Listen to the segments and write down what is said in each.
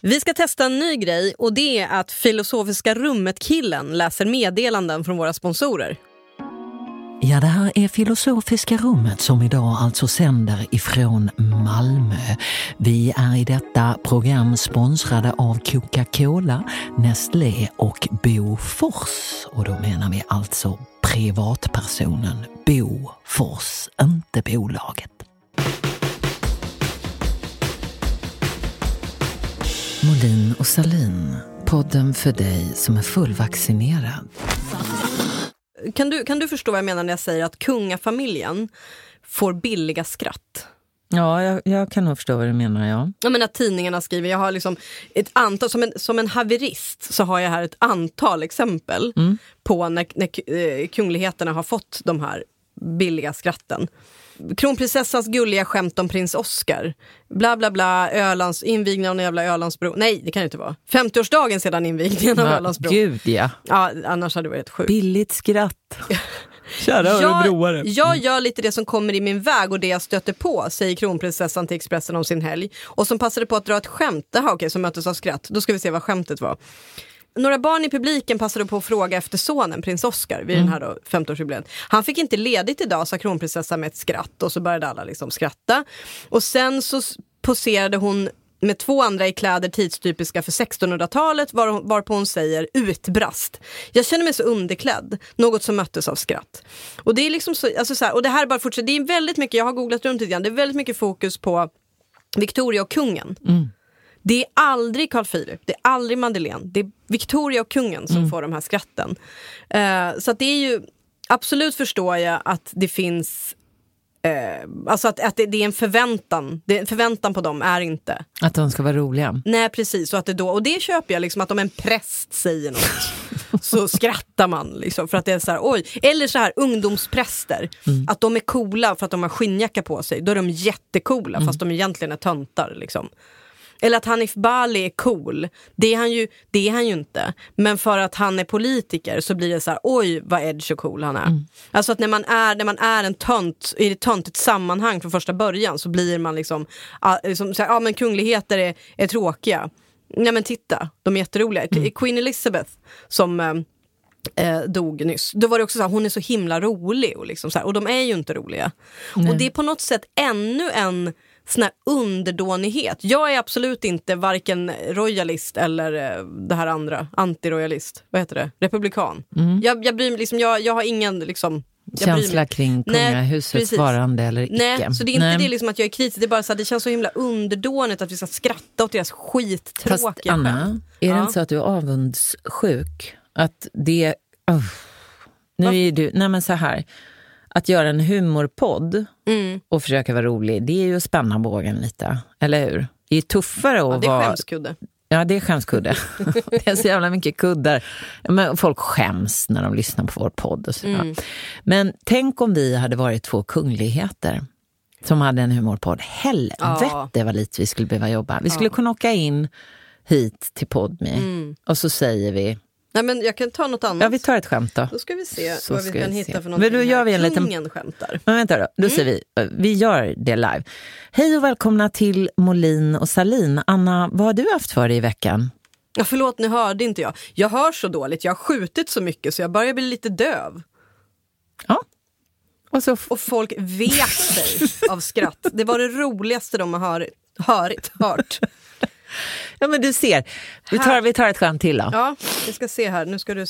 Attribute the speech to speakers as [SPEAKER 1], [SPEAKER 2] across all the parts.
[SPEAKER 1] Vi ska testa en ny grej och det är att Filosofiska rummet-killen läser meddelanden från våra sponsorer.
[SPEAKER 2] Ja, det här är Filosofiska rummet som idag alltså sänder ifrån Malmö. Vi är i detta program sponsrade av Coca-Cola, Nestlé och Bofors. Och då menar vi alltså privatpersonen Bofors, inte bolaget. Molin och Salin, podden för dig som är fullvaccinerad.
[SPEAKER 1] Kan du, kan du förstå vad jag menar när jag säger att kungafamiljen får billiga skratt?
[SPEAKER 2] Ja, jag, jag kan nog förstå vad du menar, ja.
[SPEAKER 1] Jag menar tidningarna skriver, jag har liksom ett antal, som en, som en haverist så har jag här ett antal exempel
[SPEAKER 2] Mm.
[SPEAKER 1] på när, när eh, kungligheterna har fått de här billiga skratten. Kronprinsessans gulliga skämt om prins Oscar. Bla bla bla, Ölands, invigningen av den jävla Ölandsbro. Nej, det kan det inte vara. 50-årsdagen sedan invigningen av
[SPEAKER 2] Ja,
[SPEAKER 1] Ölandsbro.
[SPEAKER 2] Gud ja.
[SPEAKER 1] Ja, annars hade det varit sjukt.
[SPEAKER 2] Billigt skratt. Kära
[SPEAKER 1] Jag,
[SPEAKER 2] örebroare.
[SPEAKER 1] jag gör lite det som kommer i min väg och det jag stöter på, säger kronprinsessan till Expressen om sin helg. Och som passade på att dra ett skämt, Jaha, okej, som möttes av skratt. Då ska vi se vad skämtet var. Några barn i publiken passade på att fråga efter sonen, prins Oscar, vid den här då 50-årsjubileet. Han fick inte ledigt idag, sa kronprinsessan med ett skratt och så började alla liksom skratta. Och sen så poserade hon med två andra i kläder tidstypiska för 1600-talet var, varpå hon säger utbrast. Jag känner mig så underklädd, något som möttes av skratt. Och det är liksom så, alltså så här, och det här bara fortsätter, det är väldigt mycket, jag har googlat runt lite grann, det är väldigt mycket fokus på Victoria och kungen. Mm. Det är aldrig Carl Philip, det är aldrig Madeleine, det är Victoria och kungen som får de här skratten. Eh, så det är ju, absolut förstår jag att det finns Eh, alltså att, att det, det är en förväntan. Det, förväntan på dem är inte.
[SPEAKER 2] Att de ska vara roliga.
[SPEAKER 1] Nej precis, och, att det då, och det köper jag, liksom, att om en präst säger något så skrattar man. Liksom, för att det är så här, oj. Eller så här ungdomspräster, att de är coola för att de har skinnjacka på sig. Då är de jättecoola fast de egentligen är töntar. Liksom. Eller att Hanif Bali är cool, det är, han ju, det är han ju inte. Men för att han är politiker så blir det så här, oj vad edge och cool han är. Alltså att när man är, när man är en tönt i ett töntigt sammanhang från första början så blir man liksom, ah, liksom så här, ja men kungligheter är, är tråkiga. Nej men titta, de är jätteroliga. Queen Elizabeth som eh, eh, dog nyss. Då var det också så här, hon är så himla rolig och, liksom så här, och de är ju inte roliga. Och det är på något sätt ännu en sån här underdånighet. Jag är absolut inte varken royalist eller eh, det här andra, antiroyalist. Vad heter det? Republikan. Jag, jag bryr mig liksom, jag, jag har ingen liksom
[SPEAKER 2] Känsla kring kungahusets varande eller icke.
[SPEAKER 1] Nej, så det är inte
[SPEAKER 2] Nej.
[SPEAKER 1] det liksom att jag är kritisk, det är bara så att det känns så himla underdånigt att vi ska skratta åt deras
[SPEAKER 2] Fast
[SPEAKER 1] skittråkiga
[SPEAKER 2] Anna,
[SPEAKER 1] skämt.
[SPEAKER 2] är det
[SPEAKER 1] Ja.
[SPEAKER 2] inte så att du är avundsjuk? Att det... Oh. Nu är du... Nej men så här. Att göra en humorpodd
[SPEAKER 1] Mm.
[SPEAKER 2] och försöka vara rolig, det är ju att spänna bågen lite. Eller hur? Det är tuffare att
[SPEAKER 1] Ja, det är
[SPEAKER 2] vara...
[SPEAKER 1] skämskudde.
[SPEAKER 2] Ja, det är skämskudde. det är så jävla mycket kuddar. Men folk skäms när de lyssnar på vår podd. Och så.
[SPEAKER 1] Mm.
[SPEAKER 2] Men tänk om vi hade varit två kungligheter som hade en humorpodd. Helvete
[SPEAKER 1] Ja.
[SPEAKER 2] vad lite vi skulle behöva jobba. Vi skulle
[SPEAKER 1] Ja.
[SPEAKER 2] kunna åka in hit till Podme
[SPEAKER 1] Mm.
[SPEAKER 2] och så säger vi,
[SPEAKER 1] Nej men jag kan ta något annat.
[SPEAKER 2] ja vi tar ett skämt då.
[SPEAKER 1] Då ska vi se
[SPEAKER 2] Så
[SPEAKER 1] vad vi kan
[SPEAKER 2] vi
[SPEAKER 1] hitta
[SPEAKER 2] se.
[SPEAKER 1] för
[SPEAKER 2] Men
[SPEAKER 1] någonting.
[SPEAKER 2] då gör vi en liten-
[SPEAKER 1] Kungen skämtar.
[SPEAKER 2] Men vänta då, då
[SPEAKER 1] Mm.
[SPEAKER 2] säger vi, vi gör det live. Hej och välkomna till Molin och Salin. Anna, vad har du haft för dig i veckan?
[SPEAKER 1] Ja, förlåt, nu hörde inte jag. Jag hör så dåligt, jag har skjutit så mycket så jag börjar bli lite döv.
[SPEAKER 2] Ja. Och så
[SPEAKER 1] Och folk vek sig av skratt. Det var det roligaste de har hört. hört.
[SPEAKER 2] Ja men du ser, vi tar, vi tar ett skämt till då.
[SPEAKER 1] Ja, vi ska se här. Nu ska du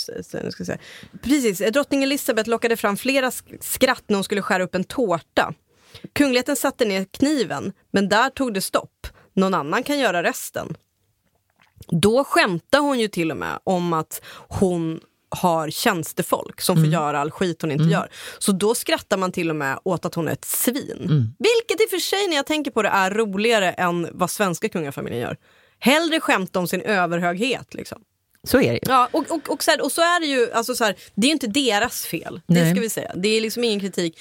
[SPEAKER 1] Nu ska se. Precis, drottning Elizabeth lockade fram flera sk- skratt när hon skulle skära upp en tårta. Kungligheten satte ner kniven, men där tog det stopp. Någon annan kan göra resten. Då skämtar hon ju till och med om att hon har tjänstefolk som får göra all skit hon inte gör. Så då skrattar man till och med åt att hon är ett svin. Vilket i och för sig när jag tänker på det är roligare än vad svenska kungafamiljen gör. Hellre skämta om sin överhöghet. Liksom.
[SPEAKER 2] Så är det ju.
[SPEAKER 1] Ja, och, och, och, så här, och så är det ju, alltså så här, det är inte deras fel. Det
[SPEAKER 2] Nej.
[SPEAKER 1] ska vi säga. Det är liksom ingen kritik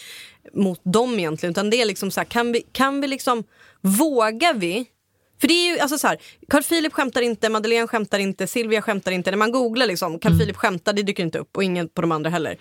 [SPEAKER 1] mot dem egentligen. Utan det är liksom så här, kan vi, kan vi liksom, vågar vi För det är ju alltså så här, Carl Philip skämtar inte, Madeleine skämtar inte, Silvia skämtar inte. När man googlar liksom, Carl
[SPEAKER 2] Mm.
[SPEAKER 1] Philip skämtar, det dyker inte upp och ingen på de andra heller.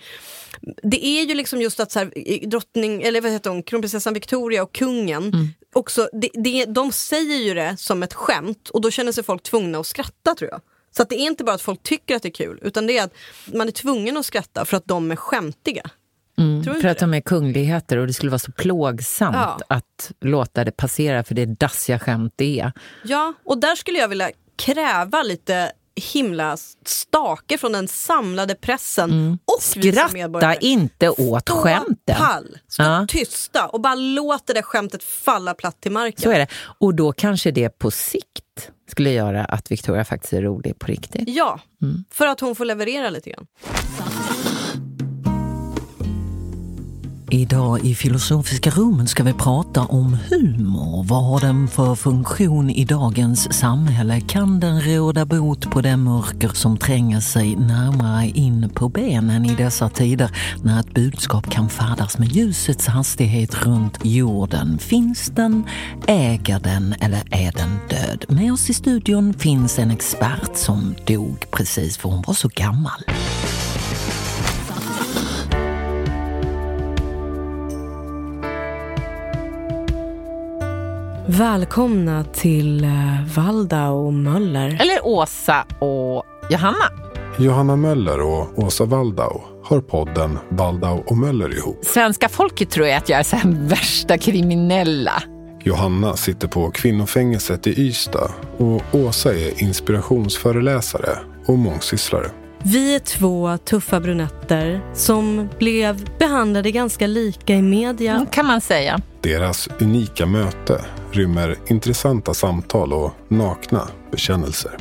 [SPEAKER 1] Det är ju liksom just att så här, drottning, eller vad heter hon, kronprinsessan Victoria och kungen,
[SPEAKER 2] Mm.
[SPEAKER 1] också, det, det, de säger ju det som ett skämt och då känner sig folk tvungna att skratta tror jag. Så att det är inte bara att folk tycker att det är kul, utan det är att man är tvungen att skratta för att de är skämtiga. Du
[SPEAKER 2] För att de är kungligheter och det skulle vara så plågsamt
[SPEAKER 1] Ja.
[SPEAKER 2] att låta det passera för det dassiga skämt det är.
[SPEAKER 1] Ja, och där skulle jag vilja kräva lite himla stake från den samlade pressen och
[SPEAKER 2] Mm. Skratta
[SPEAKER 1] medborgare.
[SPEAKER 2] inte åt
[SPEAKER 1] Stå
[SPEAKER 2] skämten.
[SPEAKER 1] pall, stå
[SPEAKER 2] Ja.
[SPEAKER 1] tysta och bara låt det där skämtet falla platt till marken.
[SPEAKER 2] Så är det. Och då kanske det på sikt skulle göra att Victoria faktiskt är rolig på riktigt.
[SPEAKER 1] Ja,
[SPEAKER 2] Mm.
[SPEAKER 1] för att hon får leverera lite grann.
[SPEAKER 2] Idag i Filosofiska rummet ska vi prata om humor. Vad har den för funktion i dagens samhälle? Kan den råda bot på det mörker som tränger sig närmare in på benen i dessa tider när ett budskap kan färdas med ljusets hastighet runt jorden? Finns den? Äger den? Eller är den död? Med oss i studion finns en expert som dog precis för hon var så gammal.
[SPEAKER 1] Välkomna till uh, Valda och Möller.
[SPEAKER 2] Eller Åsa och Johanna.
[SPEAKER 3] Johanna Möller och Åsa Waldau har podden Waldau och Möller ihop.
[SPEAKER 2] Svenska folket tror jag att jag är så här värsta kriminella.
[SPEAKER 3] Johanna sitter på kvinnofängelset i Ystad och Åsa är inspirationsföreläsare och mångsysslare.
[SPEAKER 1] Vi är två tuffa brunetter som blev behandlade ganska lika i media.
[SPEAKER 2] Kan man säga.
[SPEAKER 3] Deras unika möte rymmer intressanta samtal och nakna bekännelser.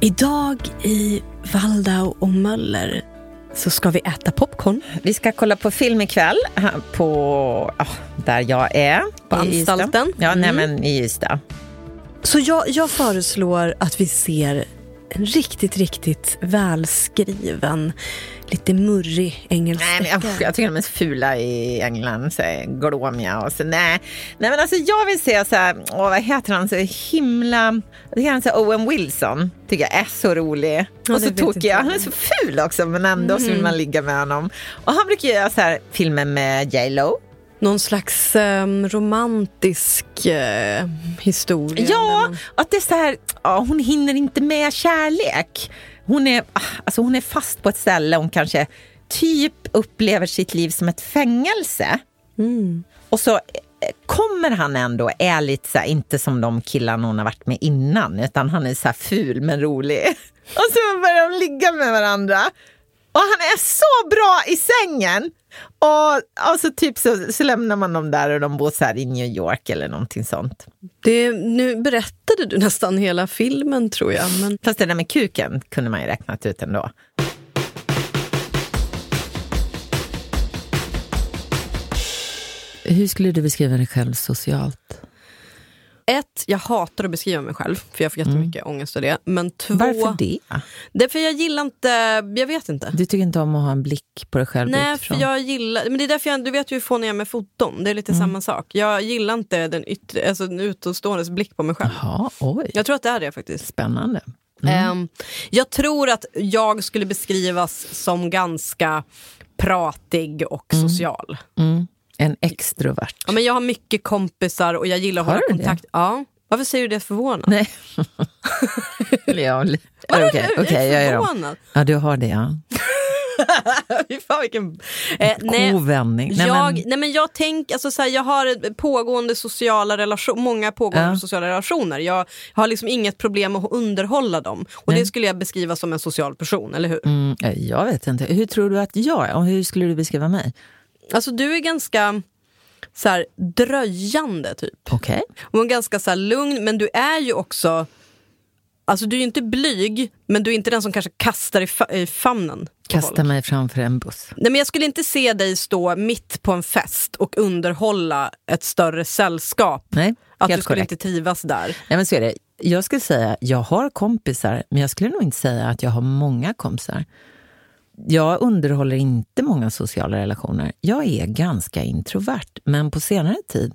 [SPEAKER 1] Idag i Waldau och Möller så ska vi äta popcorn.
[SPEAKER 2] Vi ska kolla på film ikväll här på ja, där jag är.
[SPEAKER 1] På
[SPEAKER 2] i Ystad.
[SPEAKER 1] anstalten?
[SPEAKER 2] Ja, nej,
[SPEAKER 1] Mm.
[SPEAKER 2] men i Ystad.
[SPEAKER 1] Så jag, jag föreslår att vi ser en riktigt, riktigt välskriven, lite murrig engelsk
[SPEAKER 2] Nej, men jag, jag tycker de är så fula i England, så glåmiga och så nej. Nej men alltså jag vill se så här, åh, vad heter han, så himla, jag tycker han så här, Owen Wilson, tycker jag är så rolig.
[SPEAKER 1] Ja,
[SPEAKER 2] och så tokig,
[SPEAKER 1] jag.
[SPEAKER 2] han är så ful också men ändå så vill man ligga med honom. Och han brukar göra så här filmer med J Lo.
[SPEAKER 1] Någon slags ehm, romantisk eh, historia.
[SPEAKER 2] Ja,
[SPEAKER 1] man-
[SPEAKER 2] att det är så här, ja, hon hinner inte med kärlek. Hon är, ah, alltså hon är fast på ett ställe, hon kanske typ upplever sitt liv som ett fängelse.
[SPEAKER 1] Mm.
[SPEAKER 2] Och så eh, kommer han ändå, är lite så här, inte som de killarna hon har varit med innan, utan han är så här ful men rolig. Och så börjar de ligga med varandra. Och han är så bra i sängen! Och, och så typ så, så lämnar man dem där och de bor så här i New York eller någonting sånt.
[SPEAKER 1] Det, nu berättade du nästan hela filmen tror jag. Men
[SPEAKER 2] Fast det där med kuken kunde man ju räknat ut ändå. Hur skulle du beskriva dig själv socialt?
[SPEAKER 1] Ett, jag hatar att beskriva mig själv för jag får jättemycket ångest av det. Men två,
[SPEAKER 2] Varför det?
[SPEAKER 1] Därför jag gillar inte, jag vet inte.
[SPEAKER 2] Du tycker inte om att ha en blick på dig själv
[SPEAKER 1] Nej,
[SPEAKER 2] utifrån?
[SPEAKER 1] för jag gillar, men det är därför jag, du vet ju hur fånig jag är med foton, det är lite samma sak. Jag gillar inte den yttre, alltså den utåståendes blick på mig själv.
[SPEAKER 2] Jaha, oj.
[SPEAKER 1] Jag tror att det är det faktiskt.
[SPEAKER 2] Spännande.
[SPEAKER 1] Ehm, jag tror att jag skulle beskrivas som ganska pratig och social.
[SPEAKER 2] Mm. En extrovert.
[SPEAKER 1] Ja, men jag har mycket kompisar och jag gillar att
[SPEAKER 2] Har
[SPEAKER 1] hålla
[SPEAKER 2] du det?
[SPEAKER 1] kontakt. Ja. Varför säger du det förvånad?
[SPEAKER 2] Nej. Ja, li- Okej,
[SPEAKER 1] är
[SPEAKER 2] okej, jag är
[SPEAKER 1] förvånad.
[SPEAKER 2] Ja, du har det ja.
[SPEAKER 1] Fy fan vilken... Eh, nej.
[SPEAKER 2] Nej,
[SPEAKER 1] jag,
[SPEAKER 2] men,
[SPEAKER 1] nej men jag tänker, alltså, så här, jag har pågående sociala relation, många pågående
[SPEAKER 2] Ja.
[SPEAKER 1] sociala relationer. Jag har liksom inget problem med att underhålla dem. Och det skulle jag beskriva som en social person, eller hur?
[SPEAKER 2] mm, jag vet inte. Hur tror du att jag är? Och hur skulle du beskriva mig?
[SPEAKER 1] Alltså du är ganska så här, dröjande typ.
[SPEAKER 2] Okej.
[SPEAKER 1] Och ganska så här, lugn, men du är ju också Alltså du är ju inte blyg, men du är inte den som kanske kastar i, fa- i famnen.
[SPEAKER 2] Kasta mig framför en buss.
[SPEAKER 1] Nej, men jag skulle inte se dig stå mitt på en fest och underhålla ett större sällskap.
[SPEAKER 2] Nej,
[SPEAKER 1] Att du skulle
[SPEAKER 2] korrekt.
[SPEAKER 1] inte trivas där.
[SPEAKER 2] Nej, men så är det. Jag skulle säga jag har kompisar, men jag skulle nog inte säga att jag har många kompisar. Jag underhåller inte många sociala relationer. Jag är ganska introvert, men på senare tid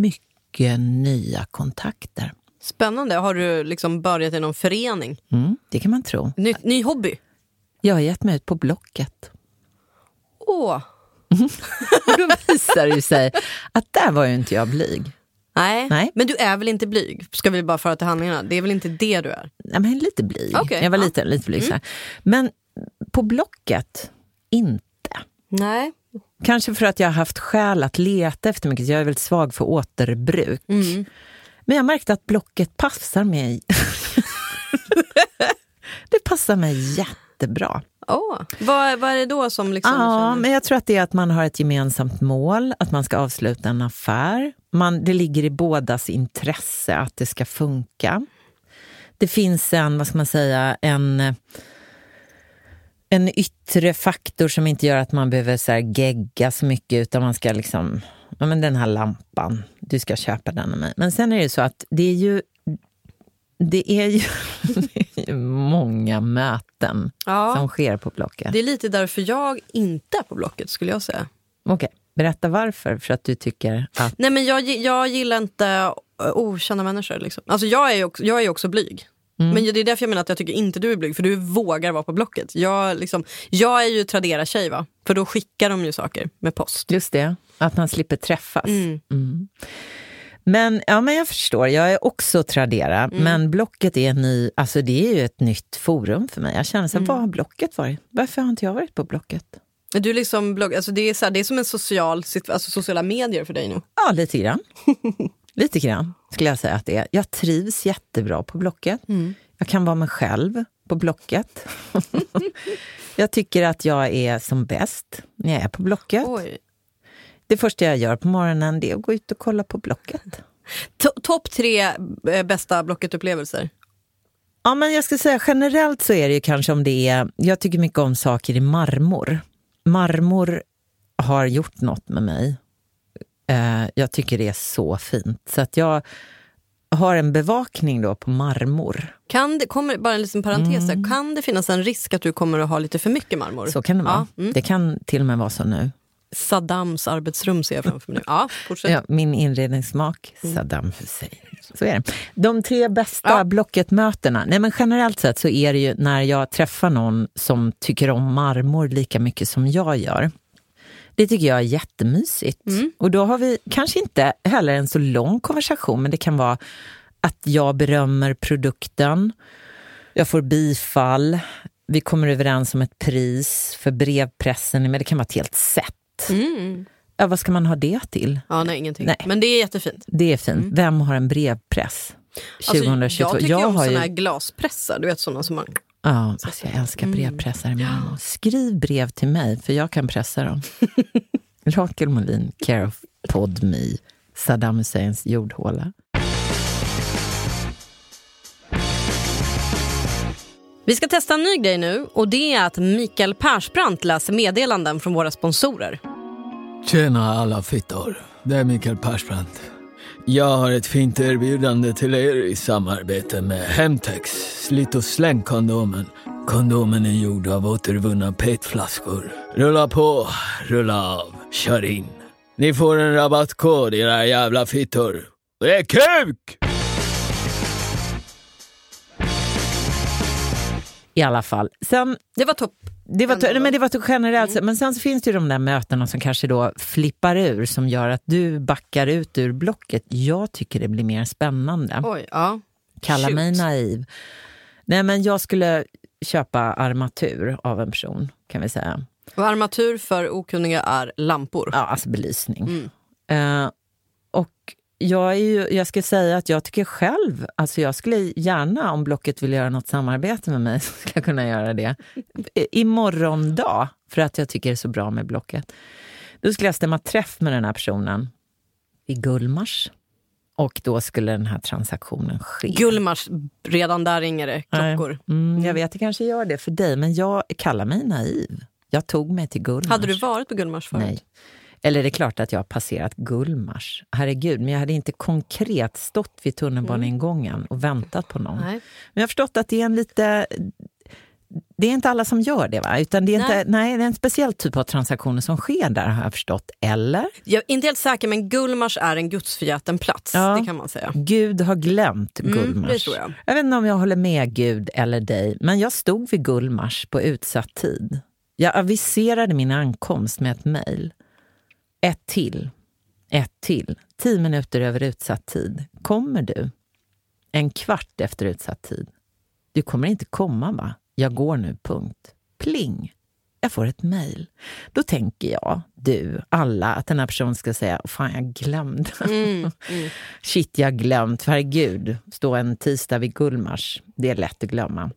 [SPEAKER 2] mycket nya kontakter.
[SPEAKER 1] Spännande. Har du liksom börjat i någon förening?
[SPEAKER 2] Mm, det kan man tro.
[SPEAKER 1] Ny, ny hobby?
[SPEAKER 2] Jag har gett mig ut på Blocket.
[SPEAKER 1] Åh.
[SPEAKER 2] Då visar det ju sig att där var ju inte jag blyg.
[SPEAKER 1] Nej.
[SPEAKER 2] Nej.
[SPEAKER 1] men du är väl inte blyg? Ska vi bara föra till handlingarna? Det är väl inte det du är?
[SPEAKER 2] Nej, men lite blyg.
[SPEAKER 1] Okej,
[SPEAKER 2] jag var
[SPEAKER 1] ja.
[SPEAKER 2] lite, lite blygsam. Men på Blocket, inte.
[SPEAKER 1] Nej.
[SPEAKER 2] Kanske för att jag har haft skäl att leta efter mycket. Jag är väldigt svag för återbruk.
[SPEAKER 1] Mm.
[SPEAKER 2] Men jag märkte att Blocket passar mig. det passar mig jättebra.
[SPEAKER 1] Åh. Vad, vad är det då som liksom...
[SPEAKER 2] Ja, men jag tror att det är att man har ett gemensamt mål, att man ska avsluta en affär. Man, det ligger i bådas intresse att det ska funka. Det finns en, vad ska man säga, en, en yttre faktor som inte gör att man behöver så här gegga så mycket, utan man ska liksom, ja men den här lampan, du ska köpa den av mig. Men sen är det ju så att det är ju det är ju, det är ju många möten
[SPEAKER 1] ja.
[SPEAKER 2] som sker på Blocket.
[SPEAKER 1] Det är lite därför jag inte är på Blocket skulle jag säga.
[SPEAKER 2] Okej, berätta varför. För att du tycker att...
[SPEAKER 1] Nej men jag, jag gillar inte eh, okända människor. Liksom. Alltså jag är ju också, jag är också blyg.
[SPEAKER 2] Mm.
[SPEAKER 1] Men det är därför jag menar att jag tycker inte du är blyg, för du vågar vara på Blocket. Jag, liksom, jag är ju Tradera-tjej va, för då skickar de ju saker med post.
[SPEAKER 2] Just det, att man slipper träffas.
[SPEAKER 1] Mm.
[SPEAKER 2] Mm. Men, ja, men jag förstår, jag är också Tradera,
[SPEAKER 1] Mm.
[SPEAKER 2] men Blocket är ny, alltså det är ju ett nytt forum för mig. Jag känner så här,
[SPEAKER 1] Mm.
[SPEAKER 2] vad har Blocket varit? Varför har inte jag varit på Blocket?
[SPEAKER 1] Du liksom blogg, alltså det, är så här, det är som en social, alltså sociala medier för dig nu.
[SPEAKER 2] Ja, lite grann. lite grann skulle jag säga att det är. Jag trivs jättebra på Blocket.
[SPEAKER 1] Mm.
[SPEAKER 2] Jag kan vara mig själv på Blocket. jag tycker att jag är som bäst när jag är på Blocket.
[SPEAKER 1] Oj.
[SPEAKER 2] Det första jag gör på morgonen det är att gå ut och kolla på Blocket.
[SPEAKER 1] To- Topp tre eh, bästa Blocket-upplevelser?
[SPEAKER 2] Ja, men jag ska säga generellt så är det ju kanske om det är, jag tycker mycket om saker i marmor. Marmor har gjort något med mig. Eh, jag tycker det är så fint. Så att jag har en bevakning då på marmor.
[SPEAKER 1] Kan det, kommer, bara en liten parentes, här. kan det finnas en risk att du kommer att ha lite för mycket marmor?
[SPEAKER 2] Så kan det vara.
[SPEAKER 1] Ja, mm.
[SPEAKER 2] Det kan till och med vara så nu.
[SPEAKER 1] Saddams arbetsrum ser jag framför mig nu. Ja.
[SPEAKER 2] Ja, min inredningssmak, Saddam Hussein. Så är det. De tre bästa
[SPEAKER 1] Ja.
[SPEAKER 2] Blocket-mötena. Nej, men generellt sett så är det ju när jag träffar någon som tycker om marmor lika mycket som jag gör. Det tycker jag är jättemysigt. Och då har vi kanske inte heller en så lång konversation, men det kan vara att jag berömmer produkten, jag får bifall, vi kommer överens om ett pris för brevpressen, men det kan vara ett helt set.
[SPEAKER 1] Mm.
[SPEAKER 2] Ja, vad ska man ha det till?
[SPEAKER 1] Ja, nej, ingenting.
[SPEAKER 2] Nej.
[SPEAKER 1] Men det är jättefint.
[SPEAKER 2] Det är fint. Vem har en brevpress? 2022.
[SPEAKER 1] Alltså, jag tycker ju om
[SPEAKER 2] har
[SPEAKER 1] såna
[SPEAKER 2] ju...
[SPEAKER 1] här glaspressar, du vet sådana som man...
[SPEAKER 2] Ja, alltså jag älskar brevpressar i marmor. Skriv brev till mig, för jag kan pressa dem. Rakel Molin, care of Podme, Saddam Husseins jordhåla.
[SPEAKER 1] Vi ska testa en ny grej nu och det är att Mikael Persbrandt läser meddelanden från våra sponsorer.
[SPEAKER 4] Tjena alla fittor. Det är Mikael Persbrandt. Jag har ett fint erbjudande till er i samarbete med Hemtex. Slit och släng kondomen. Kondomen är gjord av återvunna petflaskor. Rulla på, rulla av, kör in. Ni får en rabattkod era jävla fittor. Det är kuk!
[SPEAKER 2] I alla fall. Sen,
[SPEAKER 1] Det var topp.
[SPEAKER 2] det var,
[SPEAKER 1] Ändå.
[SPEAKER 2] men det var generellt sett. Men sen så finns det ju de där mötena som kanske då flippar ur, som gör att du backar ut ur blocket. Jag tycker det blir mer spännande.
[SPEAKER 1] Oj, ja.
[SPEAKER 2] Kalla
[SPEAKER 1] Shoot.
[SPEAKER 2] mig naiv. Nej, men jag skulle köpa armatur av en person, kan vi säga.
[SPEAKER 1] Och armatur för okunniga är lampor.
[SPEAKER 2] Ja, alltså belysning.
[SPEAKER 1] Mm.
[SPEAKER 2] Eh, och jag, är ju, jag ska säga att jag tycker själv, alltså jag skulle gärna om Blocket vill göra något samarbete med mig, så ska jag kunna göra det. Imorgon dag, för att jag tycker det är så bra med Blocket. Då skulle jag stämma träff med den här personen i Gullmars. Och då skulle den här transaktionen ske.
[SPEAKER 1] Gullmars, redan där ringer det klockor.
[SPEAKER 2] Mm, jag vet, det kanske gör det för dig, men jag kallar mig naiv. Jag tog mig till Gullmars.
[SPEAKER 1] Hade du varit på Gullmars förut?
[SPEAKER 2] Nej. Eller det är klart att jag har passerat Gullmars. Herregud, men jag hade inte konkret stått vid tunnelbaneingången och väntat på någon.
[SPEAKER 1] Nej.
[SPEAKER 2] Men jag har förstått att det är en lite... det är inte alla som gör det va? Utan det är,
[SPEAKER 1] Nej.
[SPEAKER 2] inte, nej, det är en speciell typ av transaktioner som sker där har jag förstått. Eller?
[SPEAKER 1] Jag är inte helt säker men Gullmars är en gudsförgäten plats,
[SPEAKER 2] Ja.
[SPEAKER 1] det kan man säga.
[SPEAKER 2] Gud har glömt
[SPEAKER 1] Mm,
[SPEAKER 2] Gullmars.
[SPEAKER 1] tror jag.
[SPEAKER 2] jag vet inte om jag håller med Gud eller dig, men jag stod vid Gullmars på utsatt tid. Jag aviserade min ankomst med ett mejl. Ett till. Ett till. Tio minuter över utsatt tid. Kommer du? En kvart efter utsatt tid. Du kommer inte komma, va? Jag går nu, punkt. Pling! Jag får ett mejl. Då tänker jag, du, alla, att den här personen ska säga fan jag glömde.
[SPEAKER 1] Mm, mm.
[SPEAKER 2] Shit, jag har glömt. Herregud, stå en tisdag vid Gullmars. Det är lätt att glömma.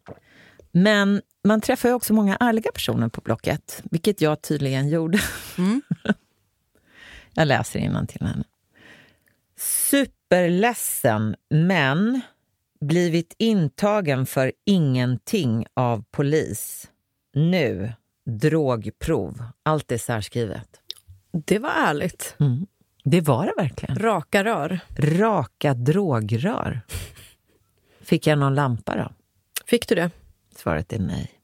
[SPEAKER 2] Men man träffar ju också många ärliga personer på Blocket, vilket jag tydligen gjorde.
[SPEAKER 1] Mm.
[SPEAKER 2] jag läser till henne. Superledsen, men blivit intagen för ingenting av polis. Nu, drogprov. Allt är särskrivet.
[SPEAKER 1] Det var ärligt.
[SPEAKER 2] Mm. Det var det verkligen.
[SPEAKER 1] Raka rör.
[SPEAKER 2] Raka drogrör. Fick jag någon lampa då?
[SPEAKER 1] Fick du det?
[SPEAKER 2] Svaret är nej.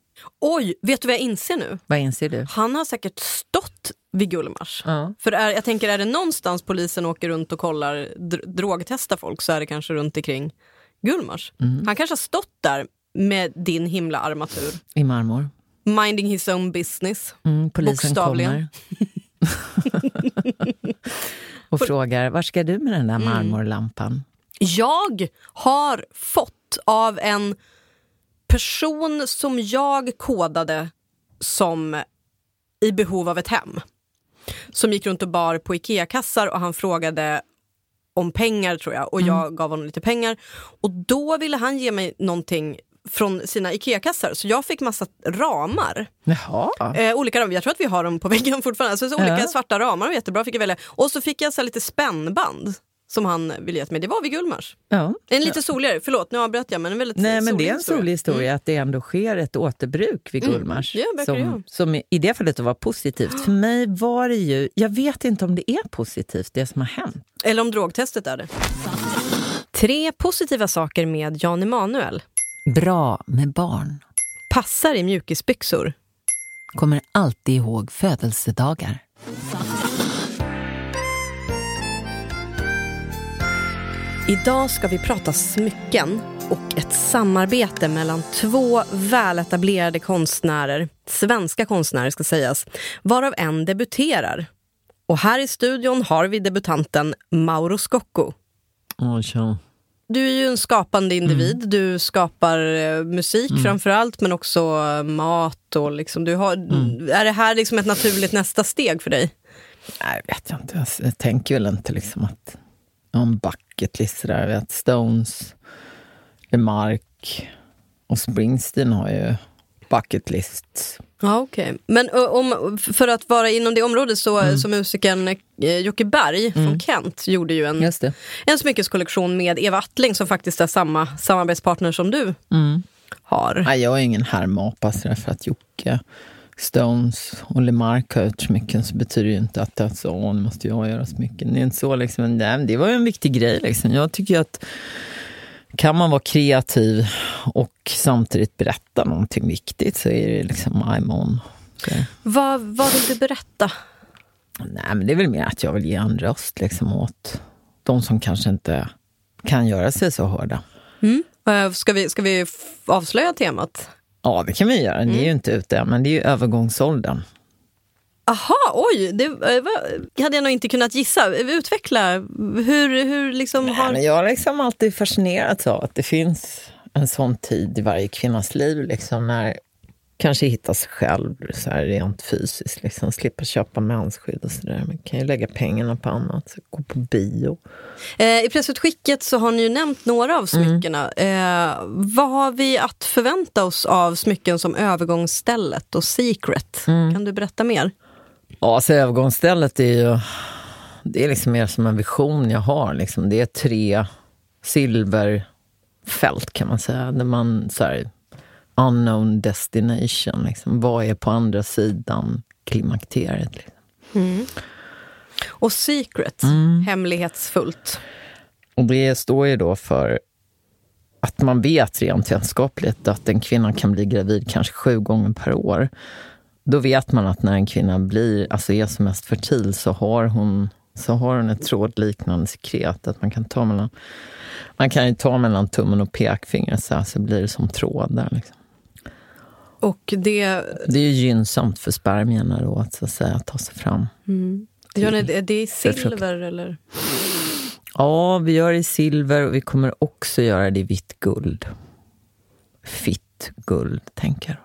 [SPEAKER 1] Oj, vet du vad jag inser nu?
[SPEAKER 2] Vad inser du?
[SPEAKER 1] Han har säkert stått vid Gullmars.
[SPEAKER 2] Ja.
[SPEAKER 1] För är, jag tänker, är det någonstans polisen åker runt och kollar, dr- drogtestar folk så är det kanske runt omkring Gullmars.
[SPEAKER 2] Mm.
[SPEAKER 1] Han kanske har stått där med din himla armatur.
[SPEAKER 2] I marmor.
[SPEAKER 1] Minding his own business.
[SPEAKER 2] Mm, polisen
[SPEAKER 1] Bokstavligen.
[SPEAKER 2] kommer. och frågar, var ska du med den där marmorlampan?
[SPEAKER 1] Jag har fått av en person som jag kodade som i behov av ett hem. Som gick runt och bar på Ikea-kassar och han frågade om pengar tror jag och jag gav honom lite pengar. Och då ville han ge mig någonting från sina Ikea-kassar så jag fick massa ramar. Eh, olika ramar. Jag tror att vi har dem på väggen fortfarande. Alltså, så olika
[SPEAKER 2] Ja.
[SPEAKER 1] svarta ramar var jättebra, fick jag välja. Och så fick jag så lite spännband som han ville ge mig. Det var vid Gullmars.
[SPEAKER 2] Ja.
[SPEAKER 1] En lite soligare, förlåt nu avbröt jag men en väldigt
[SPEAKER 2] Nej, men det är en
[SPEAKER 1] historia.
[SPEAKER 2] solig historia att det ändå sker ett återbruk vid
[SPEAKER 1] Mm,
[SPEAKER 2] Gullmars.
[SPEAKER 1] ja, verkar det
[SPEAKER 2] som, som i det fallet var positivt. För mig var det ju, jag vet inte om det är positivt det som har hänt.
[SPEAKER 1] Eller om drogtestet är det. Tre positiva saker med Jan Emanuel.
[SPEAKER 2] Bra med barn.
[SPEAKER 1] Passar i mjukisbyxor.
[SPEAKER 2] Kommer alltid ihåg födelsedagar.
[SPEAKER 1] Idag ska vi prata smycken och ett samarbete mellan två väletablerade konstnärer, svenska konstnärer ska sägas, varav en debuterar. Och här i studion har vi debutanten Mauro Scocco.
[SPEAKER 2] Åh, tja.
[SPEAKER 1] Du är ju en skapande individ. Du skapar eh, musik framför allt, men också eh, mat. Och liksom, du har, Är det här liksom ett naturligt nästa steg för dig?
[SPEAKER 2] Nej, vet jag inte. Jag- Jag tänker väl inte liksom att jag har en bucket list där. Jag vet Stones, Lemark och Springsteen har ju bucket lists.
[SPEAKER 1] Ja, okej. Men om, för att vara inom det området så, så musikern eh, Jocke Berg från Kent gjorde ju en, en smyckeskollektion med Eva Attling som faktiskt är samma samarbetspartner som du
[SPEAKER 2] Mm.
[SPEAKER 1] har.
[SPEAKER 2] Nej, jag är ingen härmapa för att Jocke, Stones och Lemark har gjort smycken så betyder det ju inte att det är så, åh, nu måste jag göra smycken. Det är inte så liksom. Nej, det var ju en viktig grej liksom. Jag tycker att kan man vara kreativ och samtidigt berätta någonting viktigt så är det liksom I'm on. Så.
[SPEAKER 1] Vad, vad vill du berätta?
[SPEAKER 2] Nej, men det är väl mer att jag vill ge en röst liksom åt de som kanske inte kan göra sig så hörda.
[SPEAKER 1] Eh, Ska vi, ska vi avslöja temat?
[SPEAKER 2] Ja, det kan vi göra. Ni är
[SPEAKER 1] Mm.
[SPEAKER 2] ju inte ute men det är ju övergångsåldern.
[SPEAKER 1] Aha, oj! Det eh, var- hade jag nog inte kunnat gissa. Utveckla. Hur, hur liksom
[SPEAKER 2] Nej,
[SPEAKER 1] har...
[SPEAKER 2] men jag har liksom alltid fascinerats av att det finns en sån tid i varje kvinnas liv, liksom, när kanske hitta sig själv så här, rent fysiskt. Liksom, slippa köpa mensskydd och sådär. Man kan ju lägga pengarna på annat, så gå på bio.
[SPEAKER 1] Eh, I pressutskicket så har ni ju nämnt några av smyckena. Eh, vad har vi att förvänta oss av smycken som övergångsstället och Secret? Kan du berätta mer?
[SPEAKER 2] Ja, alltså övergångsstället är ju det är liksom mer som en vision jag har. Liksom. Det är tre silverfält kan man säga, där man så här, unknown destination. Liksom. Vad är på andra sidan klimakteriet? Liksom.
[SPEAKER 1] Och Secret, hemlighetsfullt.
[SPEAKER 2] Och det står ju då för att man vet rent vetenskapligt att en kvinna kan bli gravid kanske sju gånger per år. Då vet man att när en kvinna blir, alltså är som mest fertil så har hon, så har hon ett trådliknande sekret. Att man kan ta mellan, man kan ju ta mellan tummen och pekfingret så, här, så blir det som trådar. Liksom.
[SPEAKER 1] Och det...
[SPEAKER 2] Det är gynnsamt för spermierna då att, så att säga, ta sig fram.
[SPEAKER 1] Mm. Ja, nej, är det silver eller?
[SPEAKER 2] Ja, vi gör det i silver och vi kommer också göra det i vitt guld. Fitt guld, tänker jag.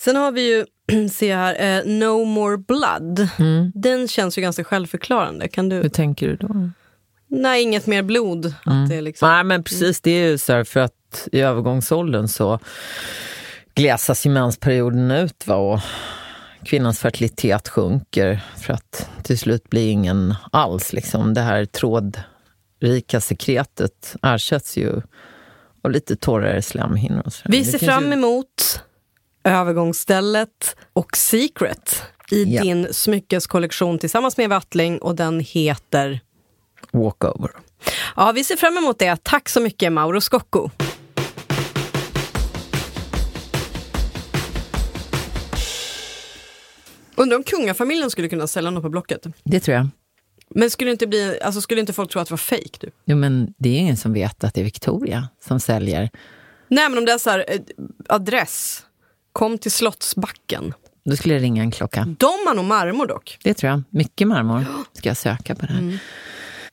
[SPEAKER 1] Sen har vi ju, se här, eh, No More Blood.
[SPEAKER 2] Mm.
[SPEAKER 1] Den känns ju ganska självförklarande. Kan du...
[SPEAKER 2] Hur tänker du då?
[SPEAKER 1] Nej, inget mer blod.
[SPEAKER 2] Mm.
[SPEAKER 1] Att det liksom...
[SPEAKER 2] Nej, men precis. Det är ju så här för att i övergångsåldern så glesas ju mensperioden ut. Va? Och kvinnans fertilitet sjunker för att till slut blir ingen alls. Liksom. Det här trådrika sekretet ersätts ju av lite torrare slemhinnor.
[SPEAKER 1] Vi ser fram
[SPEAKER 2] ju-
[SPEAKER 1] emot övergångsstället och Secret i
[SPEAKER 2] Ja.
[SPEAKER 1] din smyckeskollektion tillsammans med Wattling och den heter...
[SPEAKER 2] Walkover.
[SPEAKER 1] Ja, vi ser fram emot det. Tack så mycket Mauro Scocco. Undrar om kungafamiljen skulle kunna sälja något på Blocket.
[SPEAKER 2] Det tror jag.
[SPEAKER 1] Men skulle inte, bli, alltså skulle inte folk tro att det var fejk? Du?
[SPEAKER 2] Jo, men det är ingen som vet att det är Victoria som säljer.
[SPEAKER 1] Nej, men om det är så här, eh, adress, kom till Slottsbacken.
[SPEAKER 2] Då skulle det ringa en klocka.
[SPEAKER 1] De har nog marmor dock.
[SPEAKER 2] Det tror jag. Mycket marmor. Ska jag söka på det här?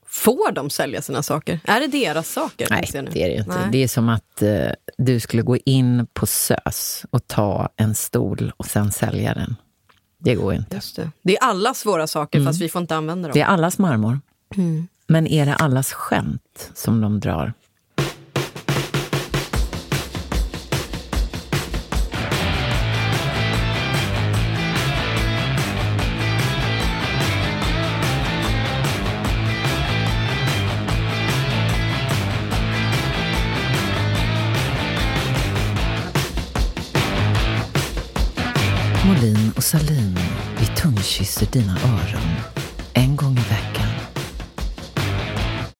[SPEAKER 1] Får de sälja sina saker? Är det deras saker?
[SPEAKER 2] Nej, det är det ju inte.
[SPEAKER 1] Nej.
[SPEAKER 2] Det är som att eh, du skulle gå in på SÖS och ta en stol och sen sälja den. Det går inte.
[SPEAKER 1] Det. det är allas våra saker, fast vi får inte använda dem.
[SPEAKER 2] Det är allas marmor. Men är det allas skämt som de drar? Och Salin, vi tungkysser dina öron.